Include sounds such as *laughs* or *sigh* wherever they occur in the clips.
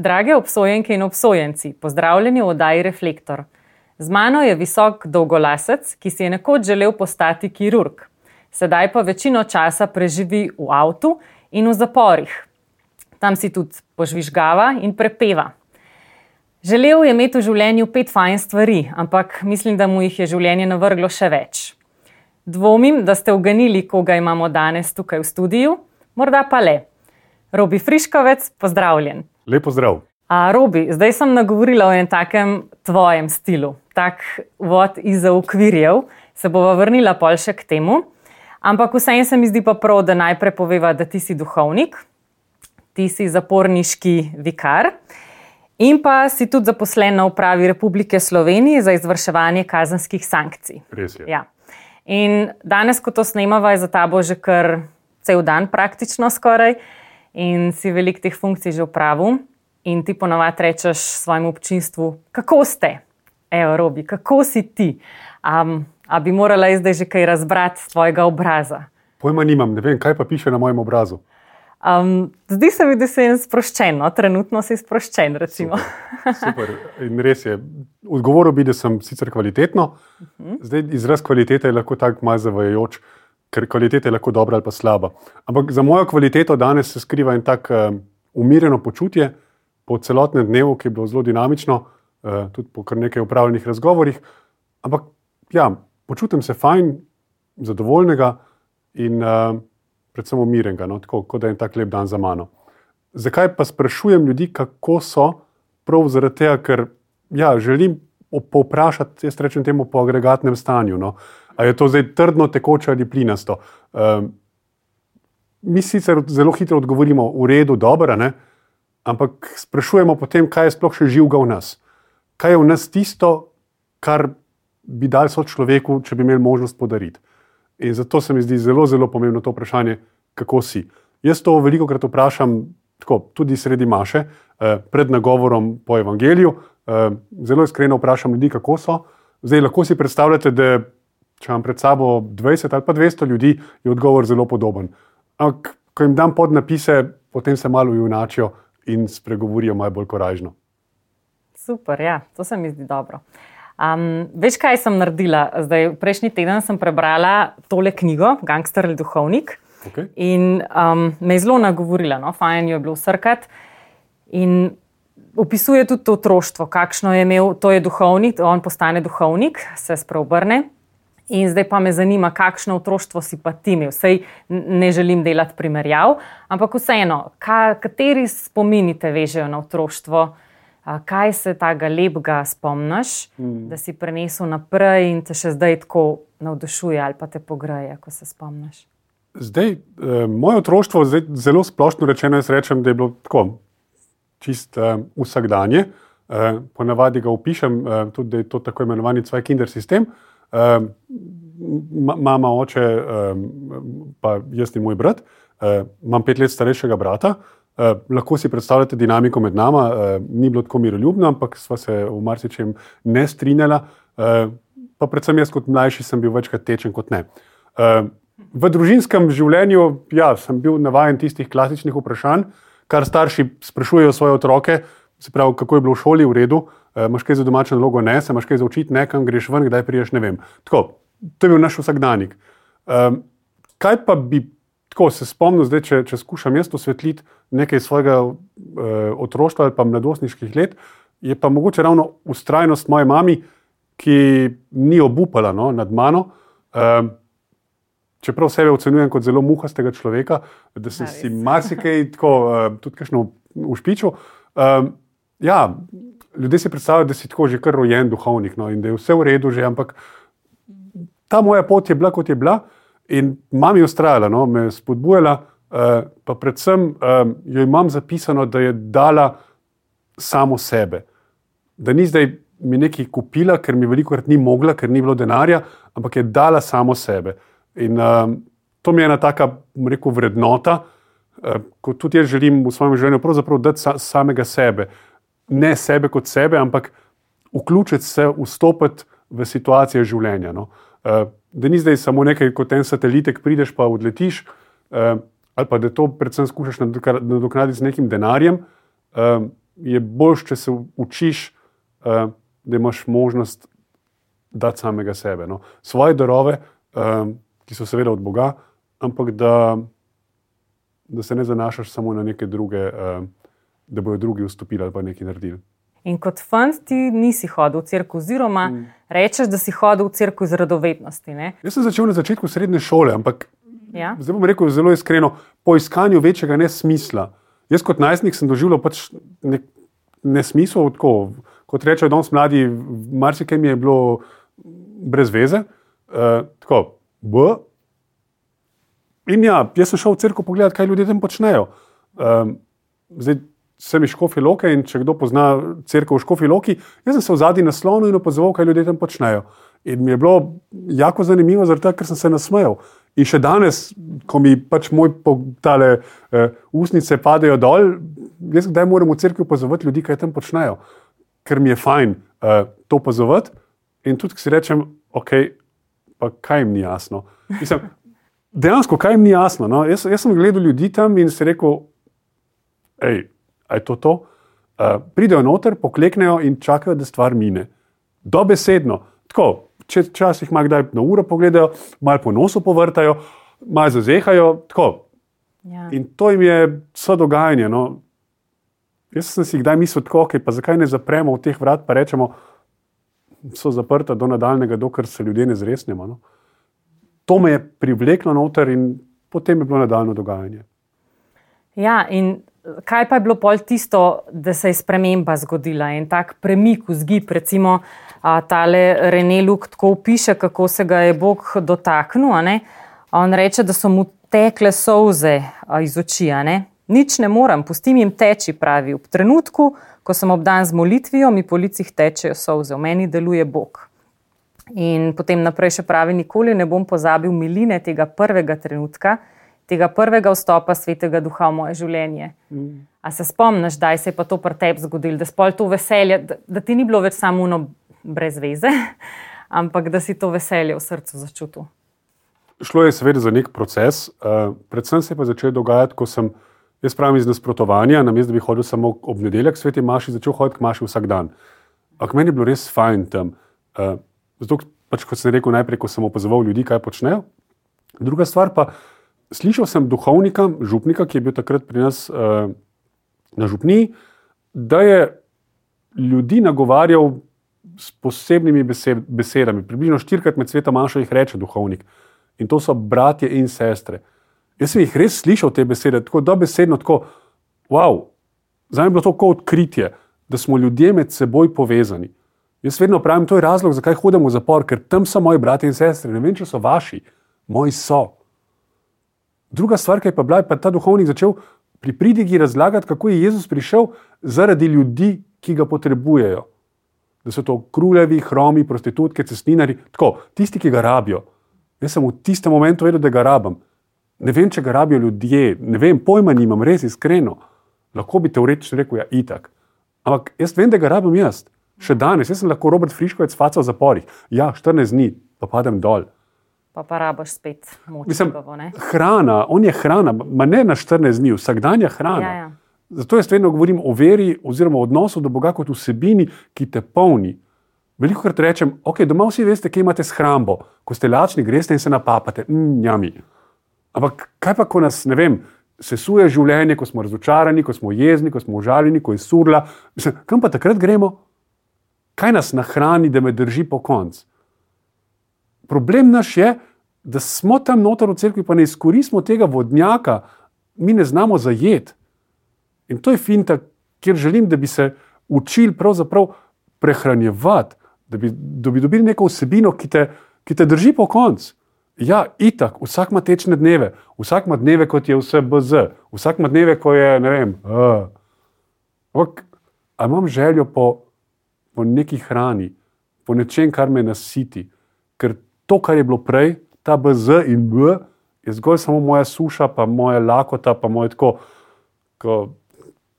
Drage obsojenke in obsojenci, pozdravljeni v oddaji Reflektor. Z mano je visok dolgolasec, ki si je nekoč želel postati kirurg. Sedaj pa večino časa preživi v avtu in v zaporih. Tam si tudi požvižgava in prepeva. Želel je imeti v življenju pet fajn stvari, ampak mislim, da mu jih je življenje navrglo še več. Dvomim, da ste uganili, koga imamo danes tukaj v studiu, morda pa le. Robi Friškovec, pozdravljen. Lepo zdrav. A, Robi, zdaj sem nagovorila o enem takem tvojem stilu, tak vod iz okvirjev, se bova vrnila pol še k temu. Ampak vseeno se mi zdi pa prav, da najprej poveva, da ti si duhovnik, ti si zaporniški vikar in pa si tudi zaposlen na upravi Republike Slovenije za izvrševanje kazenskih sankcij. Res je. Ja. In danes, ko to snemava, je za tabo že kar cel dan, praktično skoraj, in si velik teh funkcij že upravil. In ti ponovadi rečeš svojemu občinstvu, kako ste, evo, robi, kako si ti. Um, a bi morala zdaj že kaj razbrati z tvojega obraza? Pojma nimam, ne vem, kaj pa piše na mojem obrazu. Um, zdi se mi, da si sproščen, no? trenutno si sproščen. Recimo. Super. Super. In res je. Odgovoril bi, da sem sicer kvalitetno, uh -huh. zdaj izraz kvalitete je lahko tako malce zavajajoč, ker kvaliteta je lahko dobra ali pa slaba. Ampak za mojo kvaliteto danes se skriva en tak um, umirjeno počutje po celotnem dnevu, ki je bilo zelo dinamično, uh, tudi po kar nekaj upravljenih razgovorih. Ampak ja, počutim se fajn, zadovoljnega in uh, predvsem umirjenega, no? tako kot da je en tak lep dan za mano. Zakaj pa sprašujem ljudi, kako so? Prav zaradi tega, ker ja, želim povprašati, jaz rečem temu po agregatnem stanju. No? Ali je to zdaj trdno, tekoče ali plinasto? Um, mi sicer zelo hitro odgovorimo, v redu, dobro, ne? ampak sprašujemo potem, kaj je sploh še živega v nas. Kaj je v nas tisto, kar bi dal so človeku, če bi imeli možnost podariti. In zato se mi zdi zelo, zelo pomembno to vprašanje, kako si. Jaz to veliko krat vprašam, tako, tudi sredi Maše, eh, pred nagovorom po Evangeliju. Eh, zelo iskreno vprašam ljudi, kako so. Zdaj lahko si predstavljate, da če imam pred sabo 20 ali pa 200 ljudi, je odgovor zelo podoben. Ampak, ko jim dam podnapise, potem se malo junačijo in spregovorijo malo bolj korajžno. Super, ja, to se mi zdi dobro. Um, veš, kaj sem naredila? Zdaj, prejšnji teden sem prebrala tole knjigo, Gangster ali Duhovnik. Okay. In um, me je zelo nagovorila, no? fajn jo je bilo srkati. In opisuje tudi to otroštvo, kakšno je imel, to je duhovnik, on postane duhovnik, se spreobrne. In zdaj pa me zanima, kakšno otroštvo si pa ti imel. Sej ne želim delati primerjav, ampak vseeno, ka, kateri spomini te vežejo na otroštvo? kaj se tega lepega spomniš, mm. da si prenesel naprej in te še zdaj tako navdušuje ali pa te pogreje, ko se spomniš. Zdaj, eh, moje otroštvo, zdaj, zelo splošno rečeno, jaz rečem, da je bilo tako čist eh, vsakdanje. Eh, ponavadi ga opišem, eh, tudi da je to tako imenovani Cvajkinder sistem. Eh, mama, oče, eh, pa jaz in moj brat, eh, imam pet let starejšega brata. Uh, lahko si predstavljate dinamiko med nami, uh, ni bilo tako miroljubno, ampak smo se v marsičem ne strinjali. Uh, pa predvsem jaz, kot mlajši, sem bil večkrat tečen kot ne. Uh, v družinskem življenju ja, sem bil navaden tistih klasičnih vprašanj, kar starši sprašujejo svoje otroke, se pravi, kako je bilo v šoli v redu, uh, imaš kaj za domačo nalogo, ne, se imaš kaj za učiti, ne, kam greš ven, kdaj priješ, ne vem. Tako, to je bil naš vsakdanjik. Uh, kaj pa bi tako se spomnim, zdaj, če, če skušam jaz osvetliti nekaj svojega uh, otroštva ali pa mladostniških let, je pa mogoče ravno ustrajnost moje mami, ki ni obupala no, nad mano. Uh, čeprav sebe ocenjujem kot zelo muhastega človeka, da sem si marsikaj tako, uh, tudi kajšno ušpičil. Uh, ja, ljudje si predstavljajo, da si tako že kar rojen duhovnik no, in da je vse v redu, že, ampak ta moja pot je bila, kot je bila. In mami je ustrajala, no, me spodbujala, uh, pa predvsem um, jo imam zapisano, da je dala samo sebe. Da ni zdaj mi nekaj kupila, ker mi veliko krat ni mogla, ker ni bilo denarja, ampak je dala samo sebe. In um, to mi je ena taka, rekel, vrednota, uh, ko tudi jaz želim v svojem življenju pravzaprav dati sa, samega sebe. Ne sebe kot sebe, ampak vključiti se, vstopiti v situacije življenja. No. Uh, da ni zdaj samo nekaj kot en satelitek, prideš pa odletiš, uh, ali pa da to predvsem skušaš nadoknaditi z nekim denarjem. Uh, je boljš, če se učiš, da imaš možnost dati samega sebe. No. Svoje darove, ki so seveda od Boga, ampak da, da se ne zanašaš samo na neke druge, da bodo drugi vstopili ali pa nekaj naredili. In kot fant ti nisi hodil v crkvu, oziroma mm. rečeš, da si hodil v crkvu iz radovednosti. Ne? Jaz sem začel na začetku srednje šole, ampak ja? zdaj bom rekel zelo iskreno, po iskanju večjega nesmisla. Jaz kot najstnik sem doživljal pač nek nesmisel, tako, kot rečejo danes mladi, marsikaj mi je bilo brez veze. Uh, tako, B. In ja, jaz sem šel v crkvu pogledati, kaj ljudje tam počnejo. Um, zdaj, sem iz Škofi Loke in če kdo pozna crkvo v Škofi Loki, jaz sem se v zadnji naslonil in opazoval, kaj ljudje tam počnejo. In mi je bilo jako zanimivo, zato ker sem se nasmejal. In še danes, ko mi pač moj tale uh, usnice padejo dol, jaz kdaj moram v crkvi opazovati ljudi, kaj tam počnejo, ker mi je fajn uh, to opazovati. In tudi, ko si rečem, ok, pa kaj jim ni jasno. Mislim, dejansko, kaj jim ni jasno. No? Jaz, jaz sem gledal ljudi tam in si rekel, hej je to to. Uh, pridejo noter, pokleknejo in čakajo, da stvar mine. Dobesedno. Tako, če časih ima kdaj na uro pogledajo, malo po nosu povrtajo, malo zazehajo. Ja. In to jim je vse dogajanje. No. Jaz sem si kdaj mislil, tako, okay, pa zakaj ne zapremo teh vrat, pa rečemo, so zaprta do nadaljnega, dokler se ljudje ne zresnemo. No. To me je privleklo noter in potem je bilo nadaljno dogajanje. Ja, in kaj pa je bilo pol tisto, da se je sprememba zgodila in tak premik v zgib, recimo tale René Luk tako piše, kako se ga je Bog dotaknil. On reče, da so mu tekle solze iz oči. Ne? Nič ne morem, pustim jim teči, pravi. V trenutku, ko sem obdan z molitvijo, mi po licih tečejo solze, v meni deluje Bog. In potem naprej še pravi, nikoli ne bom pozabil miline tega prvega trenutka, tega prvega vstopa svetega duha v moje življenje. Mm. A se spomniš, da se je pa to pri tebi zgodilo, da, veselje, da, da ti ni bilo več samo uno brez veze, *laughs* ampak da si to veselje v srcu začutil? Šlo je seveda za nek proces, uh, predvsem se je pa začel dogajati, ko sem, jaz pravim, iz nasprotovanja, namesto da bi hodil samo ob nedeljah, sveti Maši, začel hoditi k Maši vsak dan. Ampak meni je bilo res fajn tam. Uh, zato, pač, kot sem rekel, najprej, ko sem opazoval ljudi, kaj počnejo. Druga stvar pa je, slišal sem duhovnika, župnika, ki je bil takrat pri nas uh, na župni, da je ljudi nagovarjal s posebnimi besed, besedami. Približno štirikrat med svetom manjša jih reče duhovnik. In to so bratje in sestre. Jaz sem jih res slišal te besede, tako da besedno, tako, wow, za me je bilo to kot odkritje, da smo ljudje med seboj povezani. Jaz vedno pravim, to je razlog, zakaj hodim v zapor, ker tam so moji bratje in sestre. Ne vem, če so vaši, moji so. Druga stvar, ki je pa bila, je pa ta duhovnik začel pri pridigi razlagati, kako je Jezus prišel zaradi ljudi, ki ga potrebujejo. Da so to kruljevi, hromi, prostitutke, cestninari, tako, tisti, ki ga rabijo. Jaz sem v tistem momentu vedel, da ga rabim. Ne vem, če ga rabijo ljudje, ne vem, pojma nimam, res iskreno. Lahko bi teoretično rekel, ja, itak. Ampak jaz vem, da ga rabim jaz. Še danes, jaz sem lahko Robert Friškovec, faca v zaporih. Ja, 14 dni, pa padem dol pa pa rabaš spet moč. Hrana, on je hrana, ma ne na 14 dni, vsakdanja hrana. Ja, ja. Zato jaz vedno govorim o veri oziroma odnosu do Boga kot vsebini, ki te polni. Veliko krat rečem, ok, doma vsi veste, kje imate shrambo, ko ste lačni, greste in se napapate, njami. Ampak kaj pa, ko nas, ne vem, sesuje življenje, ko smo razočarani, ko smo jezni, ko smo užaljeni, ko je surla, mislim, kam pa takrat gremo? Kaj nas nahrani, da me drži po koncu? Problem naš je, da smo tam noter v cerkvi, pa ne izkoristimo tega vodnjaka, mi ne znamo zajeti. In to je finta, kjer želim, da bi se učili pravzaprav prehranjevati, da bi, da bi dobili neko vsebino, ki te, ki te drži po koncu. Ja, itak, vsak ima tečne dneve, vsak ima dneve, kot je vse BZ, vsak ima dneve, ko je ne vem. Ampak, ali imam željo po, po neki hrani, po nečem, kar me nasiti, to, kar je bilo prej, ta BZ in B, je zgolj samo moja suša, pa moja lakota, pa moj tako. Ko,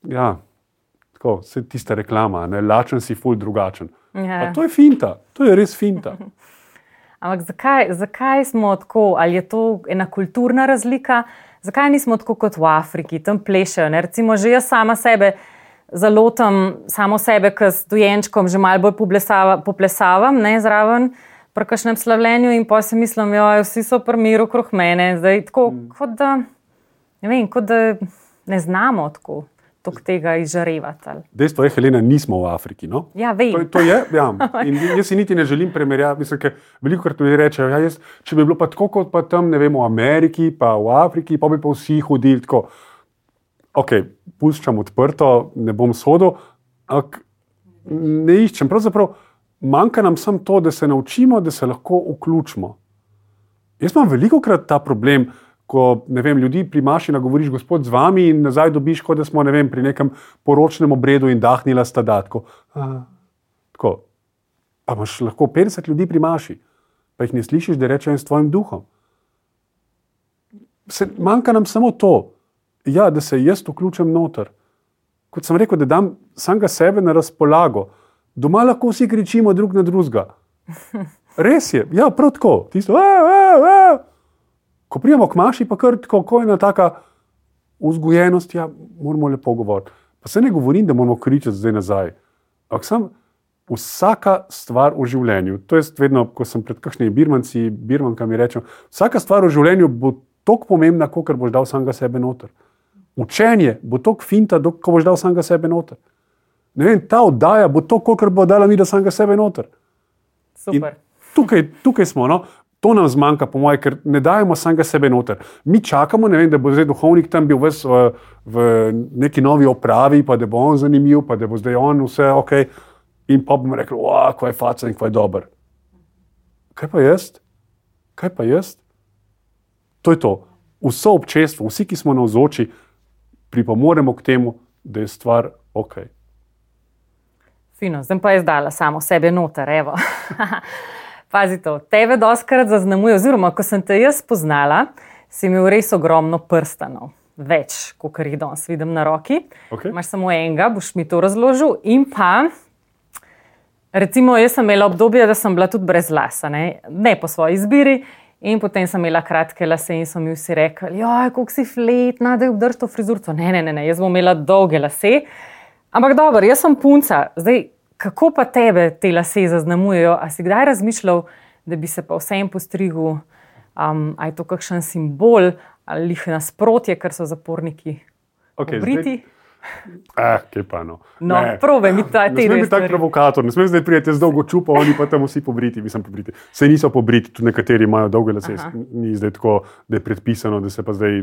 ja, tako, vse tiste reklama, ne, lačen si, ful drugačen. Ja. To je finta, to je res finta. *laughs* Ampak zakaj, zakaj smo tako, ali je to ena kulturna razlika? Zakaj nismo tako kot v Afriki, tam plešajo? Ne? Recimo, že jaz sama sebe zalotam samo sebe, ki s dojenčkom že malo bolj poplesava, poplesavam, ne zraven. Pri kakšnem slavljenju, in pa si mislim, da vsi so pri miru okrog mene, zdaj tako, mm. kot, da, ne vem, kot da ne znamo tako tega izžarevati. Dejstvo je, Helena, nismo v Afriki. No? Ja, vem. To, to je, ja. *laughs* In jaz si niti ne želim primerjati. Veliko krat mi rečejo, ja, jaz, če bi bilo pa tako kot pa tam, ne vem, v Ameriki, pa v Afriki, pa bi pa vsi hodili tako. Ok, puščam odprto, ne bom sodel, ampak ne iščem. Pravzaprav manjka nam samo to, da se naučimo, da se lahko vključimo. Jaz imam veliko krat ta problem ko vem, ljudi pri maši nagovoriš, gospod, z vami in nazaj dobiš, kot da smo ne vem, pri nekem poročnem obredu in dahnila sta datko. Tako. Pa imaš lahko 50 ljudi pri maši, pa jih ne slišiš, da rečejo s tvojim duhom. Se, manjka nam samo to, ja, da se jaz vključim noter. Kot sem rekel, da dam samega sebe na razpolago, doma lahko vsi kričimo drug na drugega. *laughs* Res je, ja, prav tako. Tisto, a, a, a. Ko prijemo k maši, pa kar tako je ena taka vzgojenost, ja, moramo lepo govoriti. Pa se ne govorim, da moramo kričati zdaj nazaj. Ampak sem vsaka stvar v življenju. To je vedno, ko sem pred kakšnimi birmanci, birmankami rečem, vsaka stvar v življenju bo tako pomembna, kot boš dal samega sebe noter. Učenje bo tako finta, ko boš dal samega sebe noter. Ne vem, ta oddaja bo to, kar bo dala mi, da samega sebe noter. Tukaj, tukaj smo. No? To nam zmanjka, po mojem, ker ne dajemo samega sebe noter. Mi čakamo, vem, da bo zdaj duhovnik tam bil ves, v, v neki novi opravi, pa da bo on zanimiv, pa da bo zdaj on vse ok. In pa bomo rekli, kako je facen in kako je dober. Kaj pa jaz? Kaj pa jaz? To je to. Vso občestvo, vsi, ki smo na vzoči, pripomoremo k temu, da je stvar ok. Fino, zdaj pa je zdala samo sebe noter, evo. *laughs* Pazi to, tebe doskrat zaznamuje, oziroma ko sem te jaz spoznala, si imel res ogromno prstanov. Več, kot jih danes vidim na roki. Okay. Imáš samo enega, boš mi to razložil. In pa, recimo, jaz sem imela obdobje, da sem bila tudi brez lasa, ne, ne po svoji izbiri. In potem sem imela kratke lase in so mi vsi rekli: Joj, kako si fletna, da obdrž to frizurco. Ne, ne, ne, ne, jaz bom imela dolge lase. Ampak dobro, jaz sem punca. Zdaj, kako pa tebe te lase zaznamujejo? A si kdaj razmišljal, da bi se pa vsem postrigel, um, ali je to kakšen simbol ali jih nasprotje, ker so zaporniki? Okay, Briti. Eh, kaj pa no. No, probe mi ta teden. Ne smem biti tak provokator, ne smem zdaj prijeti z dolgo čupo, oni pa tam vsi pobriti, mislim pobriti. Se niso pobriti, tudi nekateri imajo dolge lase, Aha. ni zdaj tako, da je predpisano, da se pa zdaj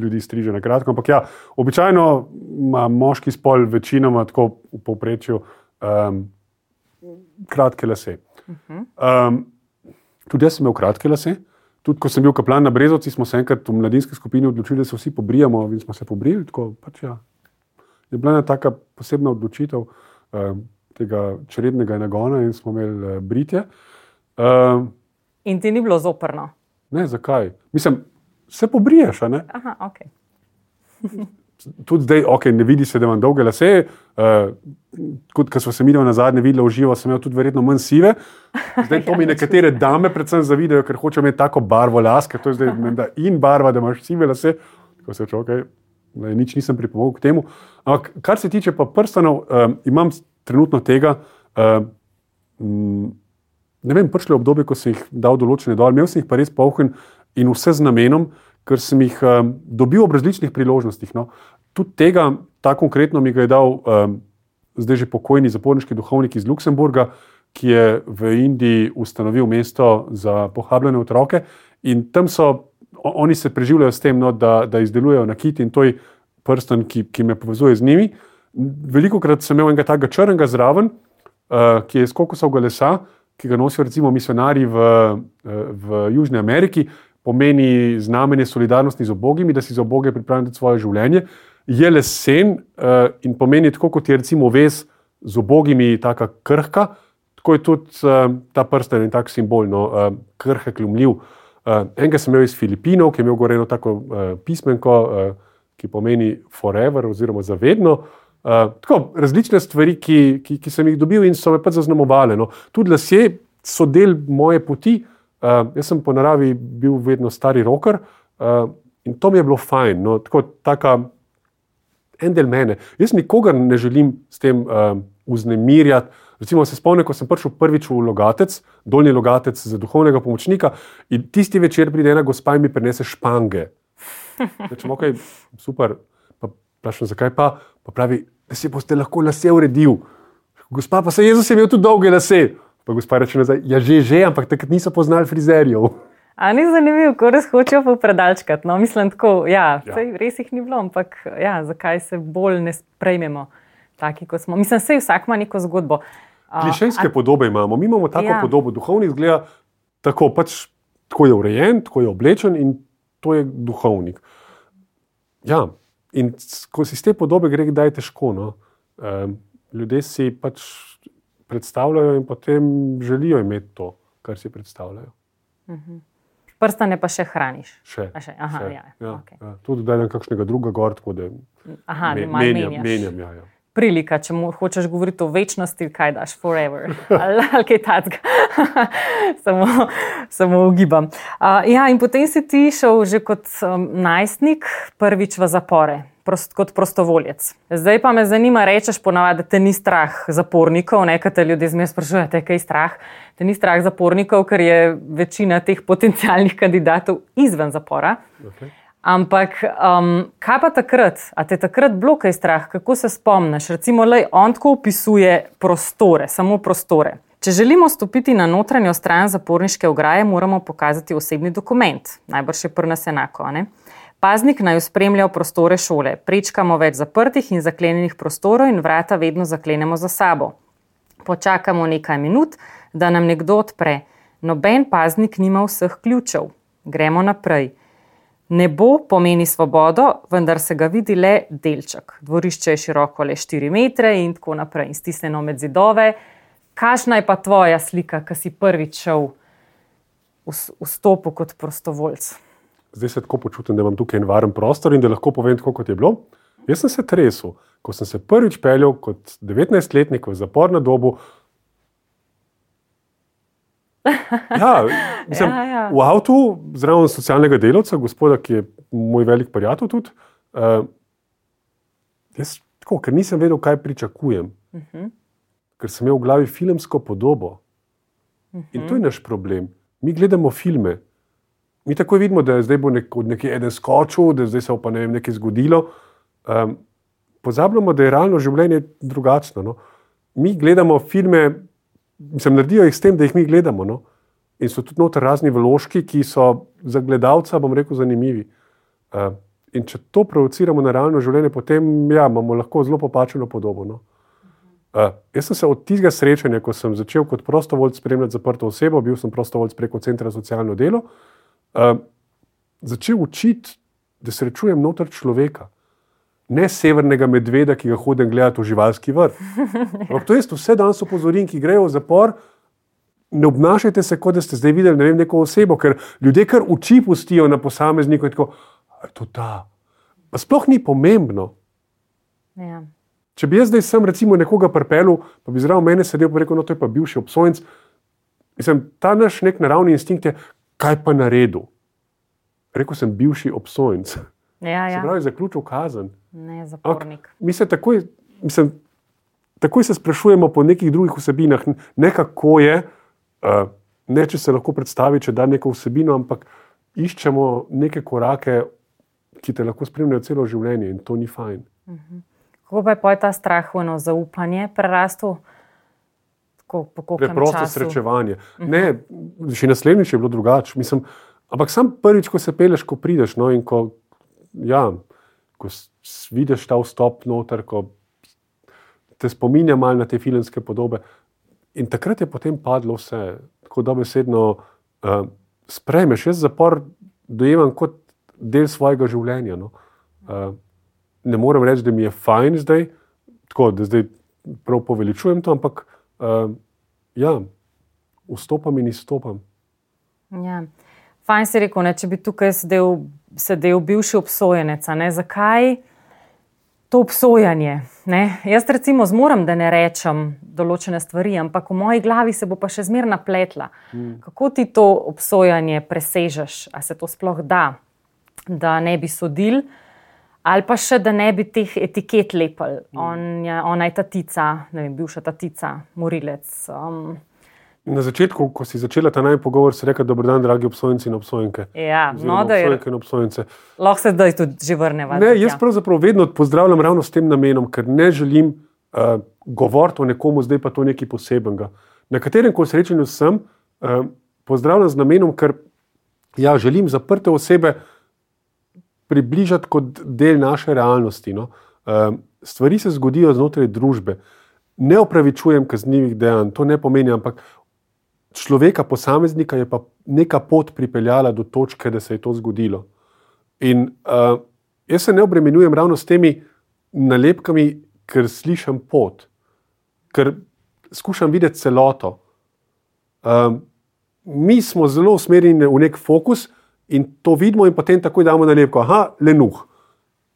ljudi striže na kratko. Ampak ja, običajno ima moški spol večinoma tako v povprečju um, kratke lase. Um, tudi jaz sem imel kratke lase. Tudi ko sem bil kaplan na Brezovci, smo se enkrat v mladinski skupini odločili, da se vsi pobrijemo in smo se pobrili. Tako, pač, ja. Je bila ena taka posebna odločitev um, tega črednega nagona in smo imeli uh, britje. Um, in ti ni bilo zoprno? Ne, zakaj? Mislim, se pobriješ. Aha, ok. *laughs* tudi zdaj, ok, ne vidi se, da imam dolge lase. Uh, kot smo se mi na zadnje videli, uživo sem imel tudi verjetno manj sive. Zdaj to mi *laughs* nekatere dame predvsem zavidajo, ker hočejo imeti tako barvo las, ker to je zdaj menda in barva, da imaš sive lase. Tako se reče, ok, ne, nič nisem pripomogel k temu. Ampak kar se tiče pa prstanov, um, imam trenutno tega. Um, Ne vem, prišlo je obdobje, ko sem jih dal določene dol, imel sem jih pa res polhen in vse z namenom, ker sem jih um, dobil ob različnih priložnostih. No. Tudi tega, ta konkretno mi ga je dal um, zdaj že pokojni zaporniški duhovnik iz Luksemburga, ki je v Indiji ustanovil mesto za pohabljene otroke. In tam so, oni se preživljajo s tem, no, da, da izdelujejo nakit in to je prsten, ki, ki me povezuje z njimi. Veliko krat sem imel enega takega črnega zraven, uh, ki je iz kokosovega lesa, ki ga nosijo recimo misionari v, v Južni Ameriki pomeni znamenje solidarnosti z obogimi, da si za oboge pripravljen svoje življenje. Je lesen uh, in pomeni tako, kot je recimo vez z obogimi, tako krhka, tako je tudi uh, ta prsten in tak simbol, no, uh, krhek, ljumljiv. Uh, enega sem imel iz Filipinov, ki je imel gore eno tako uh, pismenko, uh, ki pomeni forever oziroma zavedno. Uh, tako različne stvari, ki, ki, ki sem jih dobil in so me pač zaznamovale. No. Tudi lasje so del moje poti, uh, Uh, jaz sem po naravi bil vedno stari roker uh, in to mi je bilo fajn. No, tako, taka en del mene. Jaz nikogar ne želim s tem um, vznemirjati. Recimo, se spomnim, ko sem prišel prvič v Logatec, dolni Logatec za duhovnega pomočnika, in tisti večer pride ena gospa in mi prinese špange. Rečem, ok, super. Pa vprašam, zakaj pa? Pa pravi, da si boste lahko lase uredil. Gospa, pa se Jezus je imel tudi dolge lase. Pa gospa reče nazaj, ja že, že, ampak takrat niso poznali frizerjev. A ni zanimivo, ko res hočejo popredalčkati. No, mislim, tako, ja, ja. Sej, res jih ni bilo, ampak ja, zakaj se bolj ne sprejmemo taki, kot smo. Mislim, da vsak ima neko zgodbo. Klišejske a, podobe imamo, mi imamo tako ja. podobo, duhovni izgleda tako, pač, tako je urejen, tako je oblečen in to je duhovnik. Ja, in ko si iz te podobe gre, da je težko. No? Um, ljudje si pač predstavljajo in potem želijo imeti to, kar si predstavljajo. Uh mhm. -huh. Prstane pa še hraniš. Še. še? Aha, še. Ja, ja, okay. ja. Tudi da je kakšnega drugega gor, tako da Aha, me, menjam. menjam ja, ja. Prilika, če mu hočeš govoriti o večnosti, kaj daš, forever, *laughs* ali kaj takega. *laughs* samo, samo ugibam. Uh, ja, in potem si ti šel že kot um, najstnik prvič v zapore prost, kot prostovoljec. Zdaj pa me zanima, rečeš ponavadi, da te ni strah zapornikov, nekaj te ljudi zmeraj sprašuje, kaj je strah. Te ni strah zapornikov, ker je večina teh potencijalnih kandidatov izven zapora. Okay. Ampak, um, kaj pa takrat? A te takrat bilo kaj strah? Kako se spomniš? Recimo, le on tako opisuje prostore, samo prostore. Če želimo stopiti na notranjo stran zaporniške ograje, moramo pokazati osebni dokument. Najbrž je prnas enako. Ne? Paznik naj spremlja prostore šole. Prečkamo več zaprtih in zaklenjenih prostorov in vrata vedno zaklenemo za sabo. Počakamo nekaj minut, da nam nekdo odpre. Noben paznik nima vseh ključev. Gremo naprej. Nebo pomeni svobodo, vendar se ga vidi le delček. Dvorišče je široko le 4 metre in tako naprej, in stisnjeno med zidove. Kakšna je pa tvoja slika, ki si prvič šel v stopu kot prostovoljc? Zdaj se tako počutim, da imam tukaj en varen prostor in da lahko povem, tako, kot je bilo. Jaz sem se tresel, ko sem se prvič peljal kot 19-letnik v zaporno dobu. *laughs* Ja, mislim, ja, ja. V avtu zraven socialnega delavca, gospoda, ki je moj velik prijatelj tudi. Uh, jaz, tako, ker nisem vedel, kaj pričakujem, uh mhm. -huh. ker sem imel v glavi filmsko podobo. Uh -huh. In to je mhm. naš problem. Mi gledamo filme, mi tako vidimo, da je zdaj bo nek, nekje eden skočil, da zdaj se pa ne vem, nekaj zgodilo. Um, pozabljamo, da je realno življenje drugačno. No? Mi gledamo filme, mislim, naredijo jih s tem, da jih mi gledamo. No? In so tudi noter razni vložki, ki so za gledalca, bom rekel, zanimivi. Uh, in če to provociramo na realno življenje, potem ja, imamo lahko zelo popačeno podobo. No? Uh, jaz sem se od tistega srečanja, ko sem začel kot prostovoljc spremljati zaprto osebo, bil sem prostovoljc preko Centra za socialno delo, uh, uh, začel učiti, da srečujem noter človeka. Ne severnega medveda, ki ga hodim gledati v živalski vrt. Ampak to je vse danes opozorim, ki grejo v zapor. Ne obnašajte se, kot da ste zdaj videli ne vem, neko osebo, ker ljudje kar oči pustijo na posamezniku. Tako, to da. Pa sploh ni pomembno. Ja. Če bi jaz zdaj sem recimo nekoga prepelil, pa bi zraven mene sedel in rekel: No, to je pa bivši obsojenc. Mislim, ta naš nek naravni instinkt je, kaj pa naredil? Rekl sem, bivši obsojenc. Ja, ja. Se pravi, zaključil kazen. Ne, zapornik. Ak, mi se takoj, mislim, takoj se sprašujemo po nekih drugih vsebinah, ne kako je, uh, ne če se lahko predstavi, če da neko vsebino, ampak iščemo neke korake, ki te lahko spremljajo celo življenje in to ni fajn. Uh mhm. -huh. Kako pa je ta strah, eno zaupanje prerastel? Preprosto srečevanje. Uh -huh. Ne, še naslednjič je bilo drugače. Ampak sam prvič, ko se peleš, ko prideš no, in ko, ja, ko vidiš ta vstop noter, ko te spominja malo na te filmske podobe. In takrat je potem padlo vse, tako da besedno uh, sprejmeš. Jaz zapor dojemam kot del svojega življenja. No. Uh, ne morem reči, da mi je fajn zdaj, tako da zdaj prav poveličujem to, ampak uh, ja, vstopam in izstopam. Ja. Fajn si rekel, ne, če bi tukaj sedel, sedel bivši obsojenec. Zakaj to obsojanje? Ne? Jaz recimo zmorem, da ne rečem določene stvari, ampak v moji glavi se bo pa še zmerna pletla. Hmm. Kako ti to obsojanje presežeš, a se to sploh da, da ne bi sodil? Ali pa še, da ne bi teh etiket lepil. On je, ona je tatica, ne vem, bivša tatica, morilec. Um, Na začetku, ko si začela ta najmanj pogovor, si rekla: Dobro dan, dragi obsojenci in obsojenke. ja, Oziroma no, da je. obsojenke in obsojence. Lahko se zdaj tudi že vrneva. Ne, jaz pravzaprav vedno pozdravljam ravno s tem namenom, ker ne želim uh, govoriti o nekomu, zdaj pa to nekaj posebenega. Na katerem koli srečanju sem, uh, pozdravljam z namenom, ker ja, želim zaprte osebe približati kot del naše realnosti. No. Uh, stvari se zgodijo znotraj družbe. Ne opravičujem kaznjivih dejanj, to ne pomeni, ampak človeka, posameznika je pa neka pot pripeljala do točke, da se je to zgodilo. In uh, jaz se ne obremenjujem ravno s temi nalepkami, ker slišim pot, ker skušam videti celoto. Um, mi smo zelo usmerjeni v nek fokus in to vidimo, in potem takoj damo nalepko, aha, lenuh,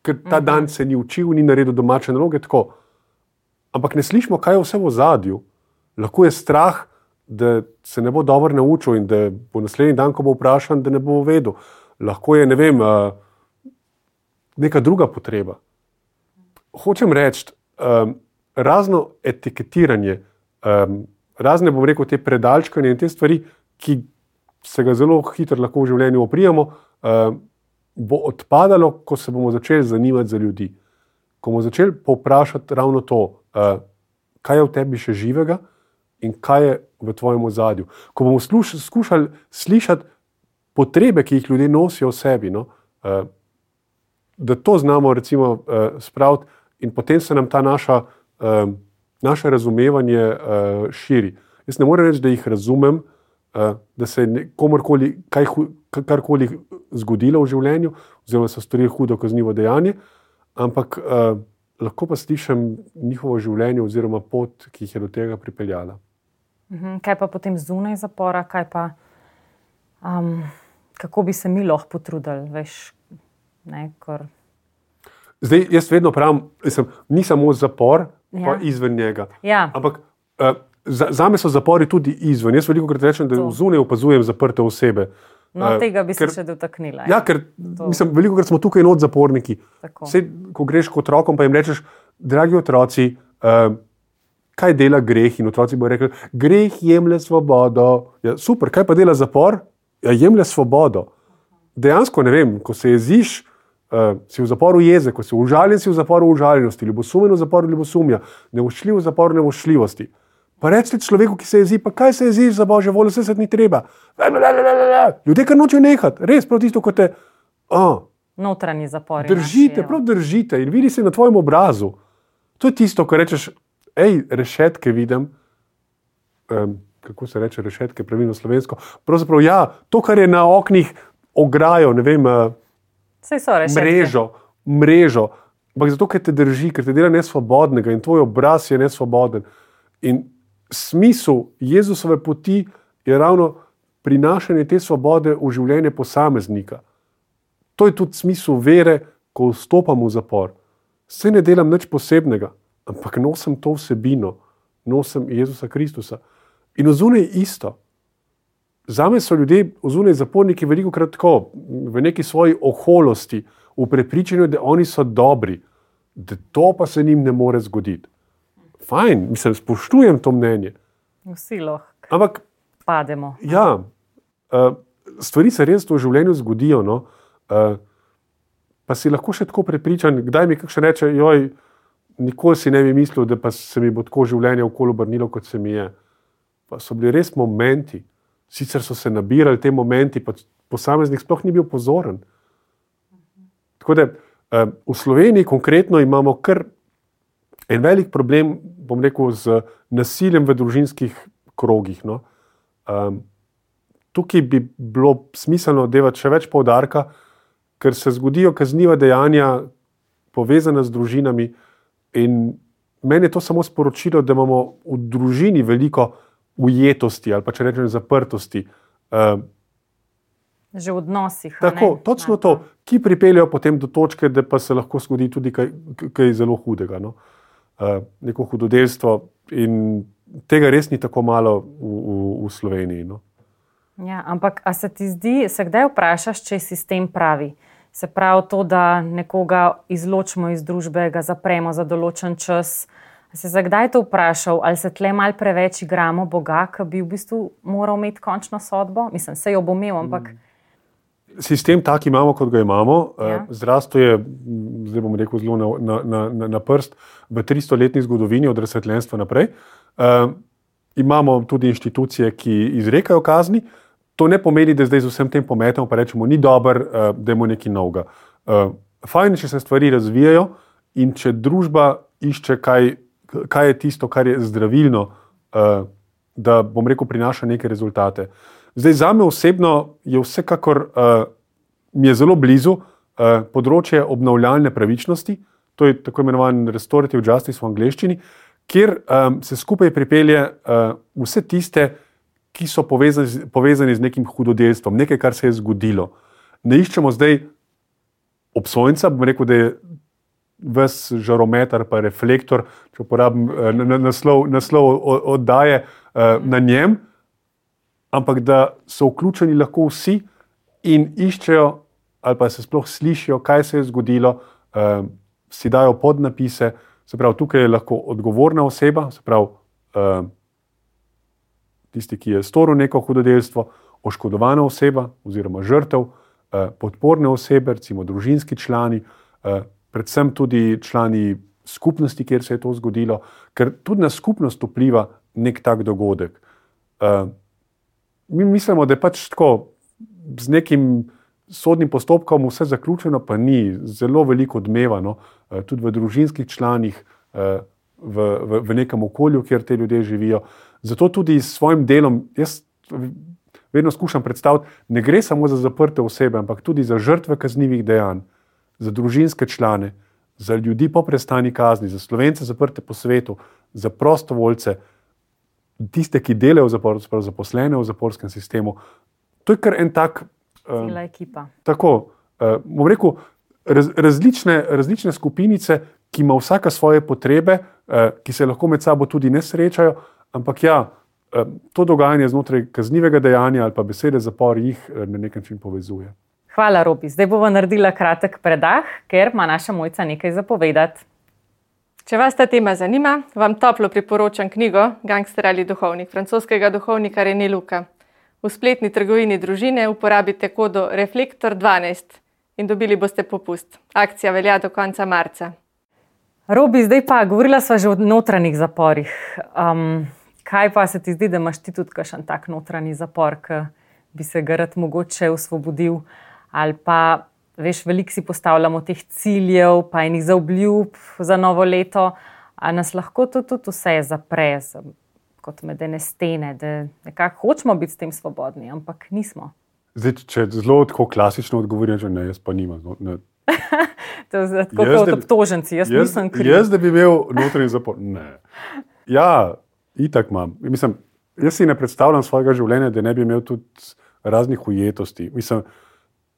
ker ta dan se ni učil, ni naredil domače naloge. Tako. Ampak ne slišimo, kaj je vse v zadju. Lahko je strah, da se ne bo dobro naučil in da bo naslednji dan, ko bo vprašan, da ne bo vedel. Lahko je ne vem, uh, neka druga potreba. Hočem reči, um, razno etiketiranje, um, razne, bom rekel, te predalčkanje in te stvari, ki se ga zelo hitro lahko v življenju oprijemo, um, bo odpadalo, ko se bomo začeli zanimati za ljudi. Ko bomo začeli povprašati ravno to, uh, kaj je v tebi še živega in kaj je v tvojem ozadju. Ko bomo skušali slišati potrebe, ki jih ljudje nosijo v sebi, no, uh, da to znamo recimo spraviti, in potem se nam ta naša, naše razumevanje uh, širi. Jaz ne morem reči, da jih razumem, uh, da se je komorkoli, kaj, karkoli zgodilo v življenju, oziroma so storili hudo kaznivo dejanje, ampak uh, lahko pa slišim njihovo življenje oziroma pot, ki jih je do tega pripeljala. Mhm, Kaj pa potem zunaj zapora, kaj pa, um, kako bi se mi lahko potrudili, veš, ne, kar, Zdaj, jaz vedno pravim, mislim, ni samo zapor, ja. pa izven njega. ja, Ampak uh, za, za me so zapori tudi izven. Jaz veliko krat rečem, da zunaj opazujem zaprte osebe. no, Eh, tega bi se ker- še dotaknila. Ja, ker To. mislim, veliko krat smo tukaj not zaporniki. Vse, ko greš k otrokom, pa jim rečeš, dragi otroci, uh, kaj dela greh? In otroci bodo rekli, greh jemlje svobodo. Ja, super, kaj pa dela zapor? Ja, jemlje svobodo. Dejansko ne vem, ko se jeziš, uh, si v zaporu jeze, ko si užaljen, si v zaporu užaljenosti, ljubosumen v zaporu ljubosumja, nevoščljiv v zaporu nevoščljivosti. Pa rečete človeku, ki se jezi, pa kaj se jeziš za božjo voljo, vse se ni treba. Ljudje kar nočejo nehati, res prav tisto, kot te. Oh, Notranji zapori. Držite, naši, prav držite in vidi se na tvojem obrazu. To je tisto, kar rečeš, hej, rešetke vidim. Um, kako se reče, rešetke, pravilno slovensko. Pravzaprav, ja, to, kar je na oknih, ograjo, ne vem, rešetke. mrežo, mrežo. Ampak zato, ker te drži, ker te dela nesvobodnega in tvoj obraz je nesvoboden. In smisel Jezusove poti je ravno prinašanje te svobode v življenje posameznika. To je tudi smisel vere, ko vstopam v zapor. Vse ne delam nič posebnega, ampak nosim to vsebino, nosim Jezusa Kristusa. In ozunaj je isto. Za me so ljudje, ozunaj zaporniki, veliko krat tako, v neki svoji oholosti, v prepričanju, da oni so dobri, da to pa se njim ne more zgoditi. Fajn, mislim, spoštujem to mnenje. Vsi lahko Ampak pademo. Ja, uh, stvari se res v življenju zgodijo. No? Uh, pa si lahko še tako prepričan, kdaj mi kakšen reče, joj, nikoli si ne bi mislil, da pa se mi bo tako življenje okolo obrnilo, kot se mi je. Pa so bili res momenti, sicer so se nabirali te momenti, pa posameznik sploh ni bil pozoren. Tako da uh, v Sloveniji konkretno imamo kar en velik problem, bom rekel, z nasiljem v družinskih krogih. No. Um, tukaj bi bilo smiselno devati še več poudarka, ker se zgodijo kazniva dejanja povezana z družinami. In meni je to samo sporočilo, da imamo v družini veliko ujetosti ali pa če rečem zaprtosti. Um, Že v odnosih. tako, ne? točno Ja, to, ki pripeljejo potem do točke, da pa se lahko zgodi tudi kaj, kaj zelo hudega. No? Uh, neko hudodelstvo in tega res ni tako malo v, v, v Sloveniji. No? Ja, ampak a se ti zdi, se kdaj vprašaš, če je sistem pravi? Se pravi, to, da nekoga izločimo iz družbe, ga zapremo za določen čas. Se je kdaj to vprašal, ali se tle mal preveč igramo Boga, ki bi v bistvu moral imeti končno sodbo? Mislim, se jo bo imel, ampak. Sistem tak imamo, kot ga imamo. Ja. Eh, zdravstvo je, zdaj bom rekel, zelo na, na, na, na prst v 300-letni zgodovini, od razsvetljenstva naprej. Uh, imamo tudi inštitucije, ki izrekajo kazni. To ne pomeni, da zdaj z vsem tem pometemo in rečemo, ni dober, uh, da imamo nekaj novega. Uh, fajn je, če se stvari razvijajo in če družba išče kaj kaj je tisto, kar je zdravilno, uh, da bom rekel, prinaša neke rezultate. Zdaj, za me osebno je vsekakor uh, je zelo blizu uh, področje obnovljalne pravičnosti, to je tako imenovan restorative justice v angleščini, kjer um, se skupaj pripelje uh, vse tiste, ki so povezani, povezani z nekim hudodelstvom, nekaj, kar se je zgodilo. Ne iščemo zdaj obsojenca, bom rekel, da je ves žarometer, pa reflektor, če uporabim naslov, naslov oddaje na njem, ampak da so vključeni lahko vsi in iščejo, ali pa se sploh slišijo, kaj se je zgodilo, eh, si dajo podnapise. Se pravi, tukaj je lahko odgovorna oseba, se pravi, tisti, ki je storil neko hudodelstvo, oškodovana oseba oziroma žrtev, podporne osebe, recimo družinski člani, predvsem tudi člani skupnosti, kjer se je to zgodilo, ker tudi na skupnost vpliva nek tak dogodek. Uh, mi mislimo, da je pač tako z nekim sodnim postopkom vse zaključeno, pa ni zelo veliko odmevano, uh, tudi v družinskih članih, uh, v, v, v nekem okolju, kjer te ljudje živijo. Zato tudi s svojim delom jaz. Vedno skušam predstaviti, ne gre samo za zaprte osebe, ampak tudi za žrtve kaznjivih dejanj, za družinske člane, za ljudi po prestani kazni, za slovence zaprte po svetu, za prostovoljce, tiste, ki delajo v zaporu, zaposlene v zaporskem sistemu. To je kar en tak. Uh, ekipa. Tako, uh, bom rekel, raz, različne, različne skupinice, ki ima vsaka svoje potrebe, uh, ki se lahko med sabo tudi ne srečajo, ampak ja, uh, to dogajanje znotraj kaznivega dejanja ali pa besede zapor jih uh, na nek način povezuje. Hvala, Robi. Zdaj bomo naredila kratek predah, ker ima naša mojca nekaj zapovedati. Če vas ta tema zanima, vam toplo priporočam knjigo Gangster ali duhovnik francoskega duhovnika René Luka. V spletni trgovini družine uporabite kodo Reflektor 12 in dobili boste popust. Akcija velja do konca marca. Robi, zdaj pa govorila sva že o notranjih zaporih. Um, kaj pa se ti zdi, da imaš ti tudi kakšen tak notranji zapor, ki bi se ga rad mogoče osvobodil? ali pa veš, veliko si postavljamo teh ciljev, pa enih zaobljub za novo leto, a nas lahko to tudi vse zapre, kot medene stene, da nekako hočemo biti s tem svobodni, ampak nismo. Zdaj, če zelo tako klasično odgovorim, že ne, jaz pa nimam. No, ne. *laughs* to je tako kot obtoženci, jaz, jaz nisem kriv. Jaz, da bi imel notranji zapor. Ne. Ja, itak imam. Mislim, jaz si ne predstavljam svojega življenja, da ne bi imel tudi raznih ujetosti. Mislim,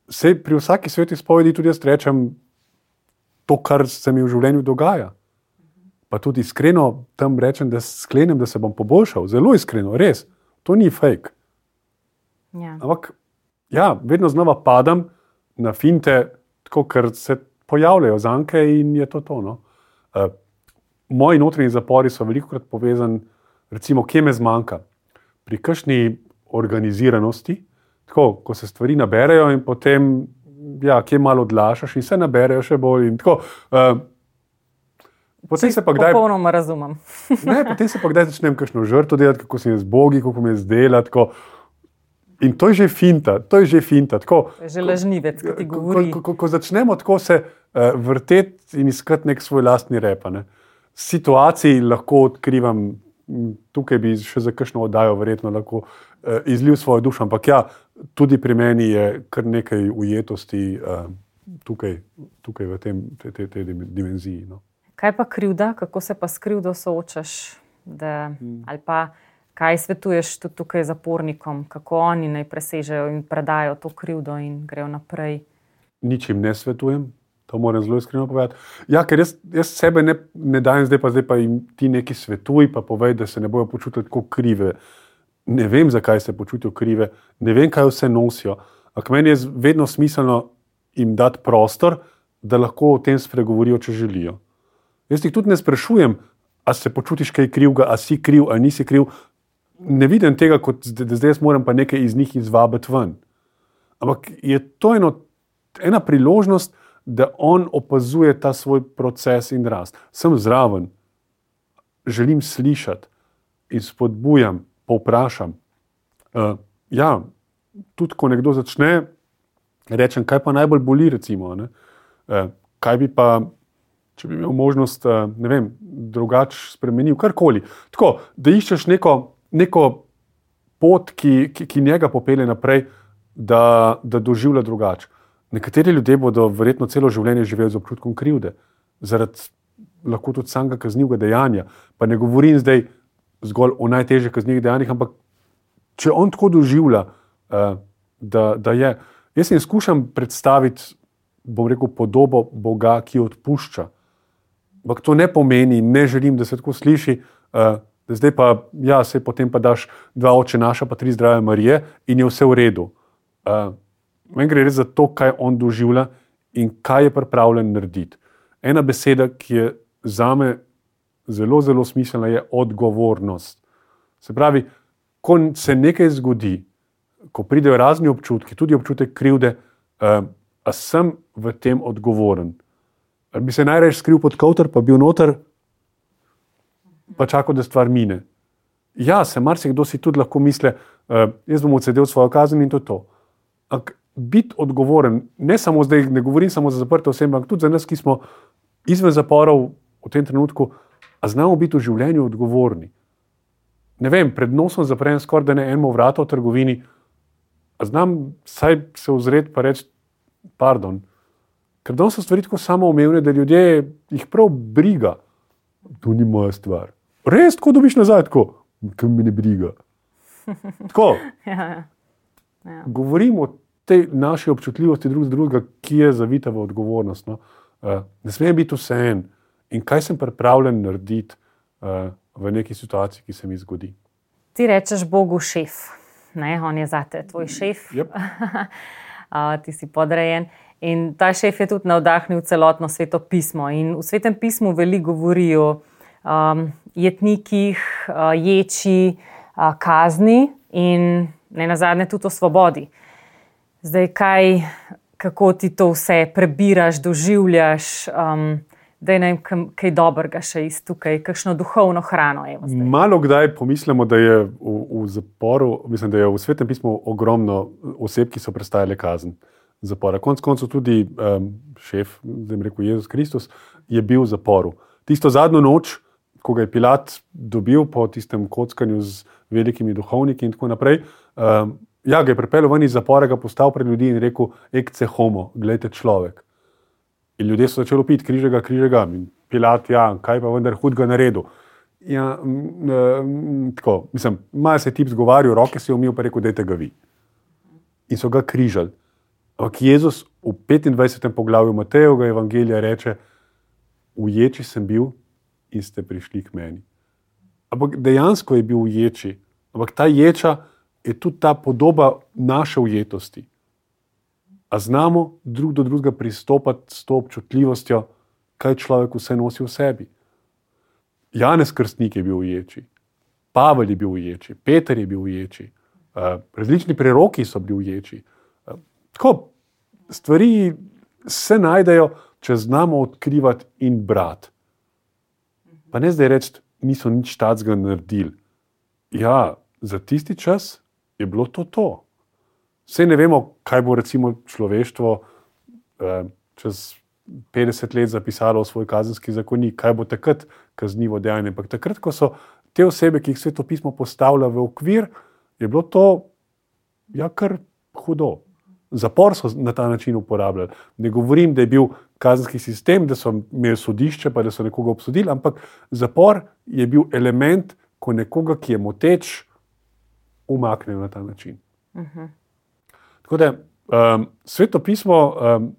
Sej pri vsaki sveti spovedi tudi jaz rečem to, kar se mi v življenju dogaja. Pa tudi iskreno tam rečem, da sklenem, da se bom poboljšal. Zelo iskreno, res. To ni fake. Ja. Ampak ja, vedno znova padam na finte, tako ker se pojavljajo zanke in je to to. No? Uh, moji notranji zapori so veliko krat povezani, recimo, kje me zmanjka. Pri kakšni organiziranosti, tako, ko se stvari naberajo, in potem, ja, kje malo odlašaš, in se naberajo še bolj. Tako, uh, potem se pa kdaj. Popolnoma razumem. *laughs* ne, potem se pa kdaj začnem kakšno žrtvo delati, kako se jim zbogi, kako mi je zdela. In to je že finta, to je že finta. Tako, že lažnivec, ki ti govori. Ko, ko, ko začnemo tako se uh, vrteti in iskati nek svoj lastni repa. Ne. Situaciji lahko odkrivam, tukaj bi še za kakšno oddajo verjetno lahko uh, izlil svojo dušo, ampak ja, tudi pri meni je kar nekaj ujetosti uh, tukaj, tukaj v tem, te, te, te dimenziji. No. Kaj pa krivda, kako se pa s krivdo soočaš? Da, hmm. Ali pa kaj svetuješ tudi tukaj zapornikom, kako oni naj presežejo in predajo to krivdo in grejo naprej? Ničim ne svetujem. To moram zelo iskreno povedati. Ja, ker jaz, jaz sebe ne, ne dajem, zdaj pa, zdaj pa jim ti nekaj svetuj, pa povej, da se ne bojo počutili tako krive. Ne vem, zakaj se počutijo krive, ne vem, kaj vse nosijo. Ampak meni je vedno smiselno jim dati prostor, da lahko o tem spregovorijo, če želijo. Jaz jih tudi ne sprašujem, a se počutiš kaj krivega, a si kriv, a nisi kriv. Ne vidim tega, kot da zdaj moram pa nekaj iz njih izvabiti ven. Ampak je to eno, ena priložnost, da on opazuje ta svoj proces in rast. Sem zraven, želim slišati in spodbujam, povprašam. Uh, ja, tudi ko nekdo začne, rečem, kaj pa najbolj boli, recimo, uh, kaj bi pa če bi imel možnost, eh, ne vem, drugače spremenil, karkoli. Tako, da iščeš neko, neko pot, ki, ki, ki njega popelje naprej, da, da doživlja drugače. Nekateri ljudje bodo verjetno celo življenje živeli z občutkom krivde, zaradi lahko tudi samega kaznivega dejanja. Pa ne govorim zdaj zgolj o najtežjih kaznivih dejanjih, ampak če on tako doživlja, uh, da, da je. Jaz jim skušam predstaviti, bom rekel, podobo Boga, ki odpušča. Ampak to ne pomeni, ne želim, da se tako sliši, uh, da zdaj pa, ja, se potem pa daš dva oče naša, pa tri zdrave Marije in je vse v redu. Uh, Meni gre res za to, kaj on doživlja in kaj je pripravljen narediti. Ena beseda, ki je za me zelo, zelo smiselna, je odgovornost. Se pravi, ko se nekaj zgodi, ko pridejo razni občutki, tudi občutek krivde, uh, a sem v tem odgovoren. Ali bi se najraje skril pod kavter, pa bil noter, pa čakal, da stvar mine. Ja, se marsikdo si tudi lahko misli, uh, jaz bom odsedel svojo kazen in to je to. Ampak biti odgovoren, ne samo zdaj, ne govorim samo za zaprte osebe, ampak tudi za nas, ki smo izven zaporov v tem trenutku, a znamo biti v življenju odgovorni. Ne vem, pred nosom zaprem skoraj da ne eno vrata v trgovini, a znam vsaj se ozreti in reči: Pardon, Ker danes so stvari tako samoumevne, da ljudje jih prav briga. To ni moja stvar. Res, ko dobiš nazaj, tako, kam me ne briga. Tako. *laughs* ja, ja. Ja. Govorimo o tej naši občutljivosti drug drugega, ki je zavita v odgovornost. No? Uh, ne smem biti vse en in kaj sem pripravljen narediti uh, v neki situaciji, ki se mi zgodi. Ti rečeš Bogu šef, ne? on je zate, tvoj šef. Yep. uh, *laughs* ti si podrejen. In ta šef je tudi navdahnil celotno sveto pismo. In v svetem pismu veliko govori o um, jetnikih, uh, ječi, uh, kazni in ne na zadnje tudi o svobodi. Zdaj, kaj, kako ti to vse prebiraš, doživljaš, um, da je nekaj kaj dobrega še iz tukaj, kakšno duhovno hrano je. Malo kdaj pomislimo, da je v, v zaporu, mislim, da je v svetem pismu ogromno oseb, ki so prestajale kazen zapora. Konec koncev tudi um, šef, da jim rekel Jezus Kristus, je bil v zaporu. Tisto zadnjo noč, ko ga je Pilat dobil po tistem kockanju z velikimi duhovniki in tako naprej, um, ja, ga je pripeljal ven iz zapora, ga postavil pred ljudi in rekel: Ekce homo, gledajte človek. In ljudje so začeli piti križega, križega. In Pilat, ja, kaj pa vendar hudega naredil. Ja, m, tako, mislim, malo se je tip zgovarjal, roke si je umil, pa rekel: Dajte ga vi. In so ga križali. Ampak Jezus v 25. poglavju Matejovega evangelija reče: Uječi sem bil in ste prišli k meni. Ampak dejansko je bil uječi, ampak ta ječa je tudi ta podoba naše ujetosti. A znamo drug do drugega pristopati s to občutljivostjo, kaj človek vse nosi v sebi. Janez Krstnik je bil uječi, Pavel je bil uječi, Peter je bil uječi, eh, različni preroki so bili uječi. Tako, stvari se najdejo, če znamo odkrivati in brati. Pa ne zdaj reči, niso nič tacga naredili. Ja, za tisti čas je bilo to to. Vse ne vemo, kaj bo človeštvo eh, čez 50 let zapisalo v svoj kazenski zakonik, kaj bo takrat kaznivo dejanje. Ampak takrat, ko so te osebe, ki jih sveto pismo postavlja v okvir, je bilo to ja, kar hudo zapor so na ta način uporabljali. Ne govorim, da je bil kazenski sistem, da so imeli sodišče, pa da so nekoga obsodili, ampak zapor je bil element, ko nekoga, ki je moteč, umaknejo na ta način. Uh mhm. -huh. Tako da um, sveto pismo um,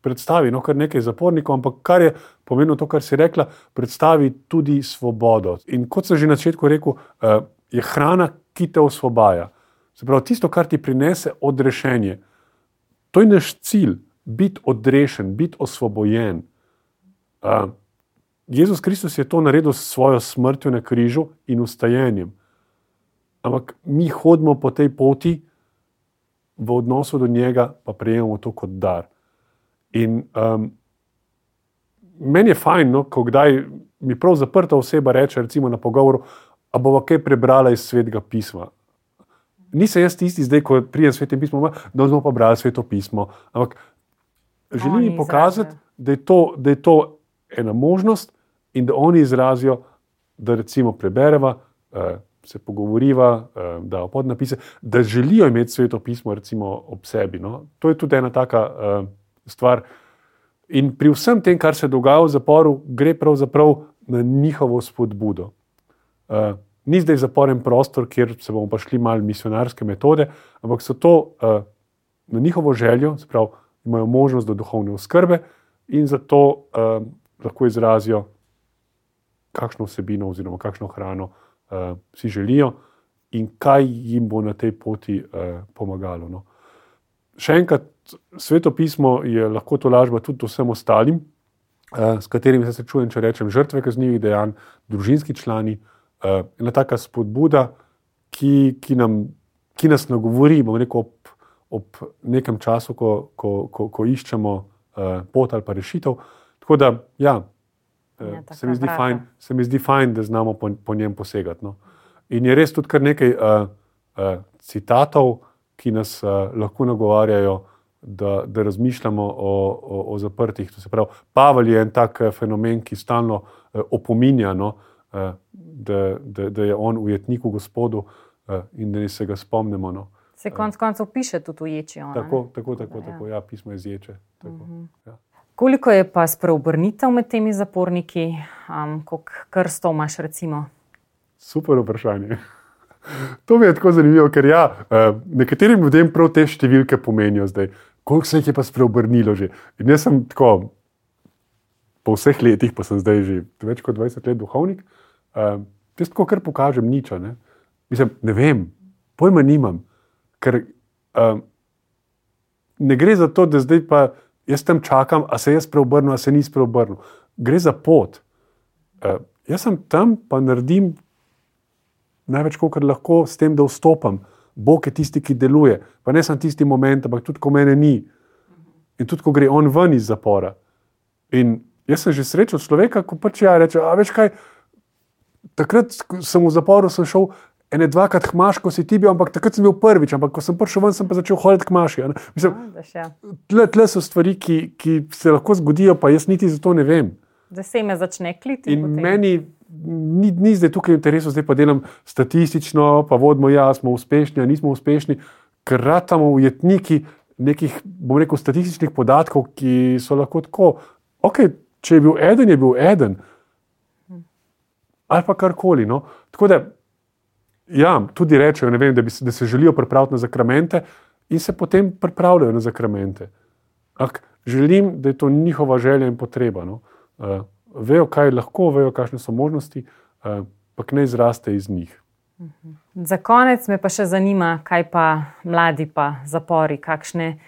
predstavi no, kar nekaj zapornikov, ampak kar je pomenilo to, kar si rekla, predstavi tudi svobodo. In kot sem že na začetku rekel, uh, je hrana, ki te osvobaja. Se pravi, tisto, kar ti prinese odrešenje, to je naš cilj. biti odrešen, biti osvobojen. Uh, Jezus Kristus je to naredil s svojo smrtjo na križu in ustajenjem. Ampak mi hodimo po tej poti, v odnosu do njega, pa prejemamo to kot dar. In um, meni je fajn, no, ko kdaj mi prav zaprta oseba reče, recimo na pogovoru, a bo kaj prebrala iz svetega pisma. Nisem jaz tisti, zdaj, ko pridem svetim pismom, da bomo pa brali sveto pismo. Ampak želim jim pokazati, da je, to, da je to ena možnost in da oni izrazijo, da recimo prebereva. Uh, se pogovoriva, eh, da podnapise, da želijo imeti sveto pismo recimo, ob sebi. No? To je tudi ena taka uh, stvar. In pri vsem tem, kar se dogaja v zaporu, gre pravzaprav na njihovo spodbudo. Uh, ni zdaj zaporen prostor, kjer se bomo pa šli malo misionarske metode, ampak so to na njihovo željo, pravi, imajo možnost do duhovne oskrbe in zato lahko izrazijo, kakšno vsebino oziroma kakšno hrano uh, si želijo in kaj jim bo na tej poti uh, pomagalo. No. Še enkrat, sveto pismo je lahko to lažba tudi vsem ostalim, uh, s katerimi se srečujem, če rečem, žrtve kaznjivih dejanj, družinski člani. Uh, ena taka spodbuda, ki, ki, nam, ki nas nagovori, rekel, ob, ob nekem času, ko, ko, ko, ko iščemo uh, pot ali pa rešitev. Tako da, ja, Ja, se, mi fajn, se mi zdi fajn, da znamo po, po njem posegati. No. In je res tudi kar nekaj uh, uh, citatov, ki nas uh, lahko nagovarjajo, da, da razmišljamo o, o, o zaprtih. Pravi, Pavel je en tak fenomen, ki stalno uh, opominja, no, uh, da, da, da je on ujetnik v gospodu uh, in da se ga spomnimo. No. Se konec koncev piše tudi v ječi. Tako, tako, tako, ja. tako, ja, pismo je z ječe. Tako, uh -huh. ja. Koliko je pa spreobrnitev med temi zaporniki, um, koliko krstov imaš? Recimo? Super vprašanje. To mi je tako zanimivo, ker ja, eh, nekaterim ljudem prav te številke pomenijo zdaj. Koliko se jih je pa spreobrnilo že? In jaz sem tako, po vseh letih, pa sem zdaj že več kot 20 let duhovnik, uh, jaz tako kar pokažem nič. Ne? Mislim, ne vem, pojma nimam, ker uh, ne gre za to, da zdaj pa jaz tam čakam, a se jaz preobrnem, a se nisem preobrnil. Gre za pot. Uh, jaz sem tam, pa naredim največ, kar lahko, s tem, da vstopam. Bog je tisti, ki deluje. Pa ne samo tisti moment, ampak tudi, ko mene ni. In tudi, ko gre on ven iz zapora. In jaz sem že srečal človeka, ko pač ja reče: A veš kaj, takrat sem v zaporu sem šel ene dvakrat hmaš, ko si ti bil, ampak takrat sem bil prvič, ampak ko sem prišel ven, sem pa začel hoditi hmaši. Tle, tle so stvari, ki, ki se lahko zgodijo, pa jaz niti za to ne vem. Da se me začne kliti. In potem. meni ni, ni zdaj tukaj interesov, zdaj pa delam statistično, pa vodimo, ja, smo uspešni, nismo uspešni, ker ratamo ujetniki nekih, bom rekel, statističnih podatkov, ki so lahko tako. Ok, če je bil eden, je bil eden. Hm. Ali pa karkoli. No? Tako da Ja, tudi rečejo, vem, da, bi, da se želijo pripraviti na zakramente in se potem pripravljajo na zakramente. Ak, želim, da je to njihova želja in potreba. No? Uh, vejo, kaj lahko, vejo, kakšne so možnosti, uh, pa ne izraste iz njih. Mhm. Za konec me pa še zanima, kaj pa mladi, pa zapori, kakšne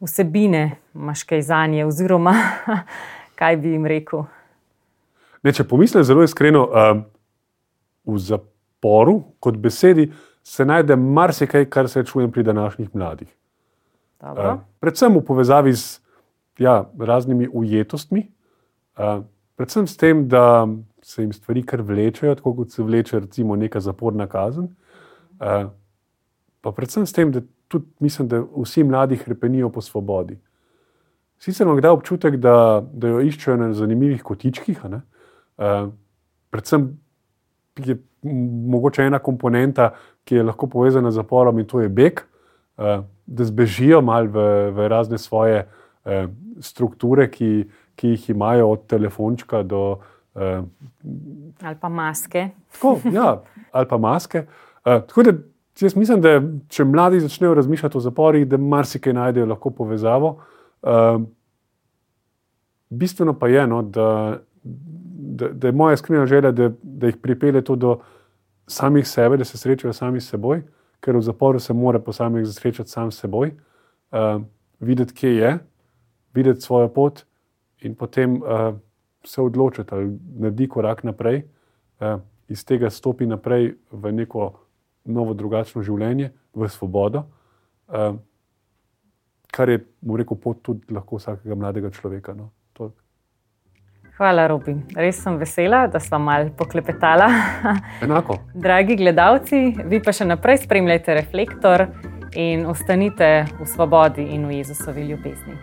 vsebine imaš kaj za nje, oziroma *laughs* kaj bi jim rekel. Ne, če pomislim zelo iskreno, uh, v zaporu sporu, kot besedi, se najde marsikaj, kar se čuje pri današnjih mladih. Uh, predvsem v povezavi z ja, raznimi ujetostmi, uh, predvsem s tem, da se jim stvari kar vlečejo, tako kot se vleče recimo neka zaporna kazen. Uh, pa predvsem s tem, da tudi mislim, da vsi mladi hrepenijo po svobodi. Sicer imam kdaj občutek, da, da jo iščejo na zanimivih kotičkih, uh, predvsem je mogoče ena komponenta, ki je lahko povezana z zaporom, in to je beg, uh, da zbežijo malo v, v razne svoje uh, strukture, ki, ki jih imajo od telefončka do. Uh, ali pa maske. Tako, ja, ali pa maske. Tako da jaz mislim, da če mladi začnejo razmišljati o zaporih, da marsikaj najdejo lahko povezavo. Bistveno pa je, no, da da, da je moja iskrena želja, da, da jih pripelje to do samih sebe, da se srečajo sami s seboj, ker v zaporu se mora posameznik srečati sam s seboj, uh, videti, kje je videti svojo pot in potem uh, se odločiti, ali naredi korak naprej, uh, iz tega stopi naprej v neko novo, drugačno življenje, v svobodo, uh, kar je, mu rekel, pot tudi lahko vsakega mladega človeka. No. Hvala, Robi. Res sem vesela, da smo malo poklepetala. Enako. *laughs* Dragi gledalci, vi pa še naprej spremljajte reflektor in ostanite v svobodi in v Jezusovi ljubezni.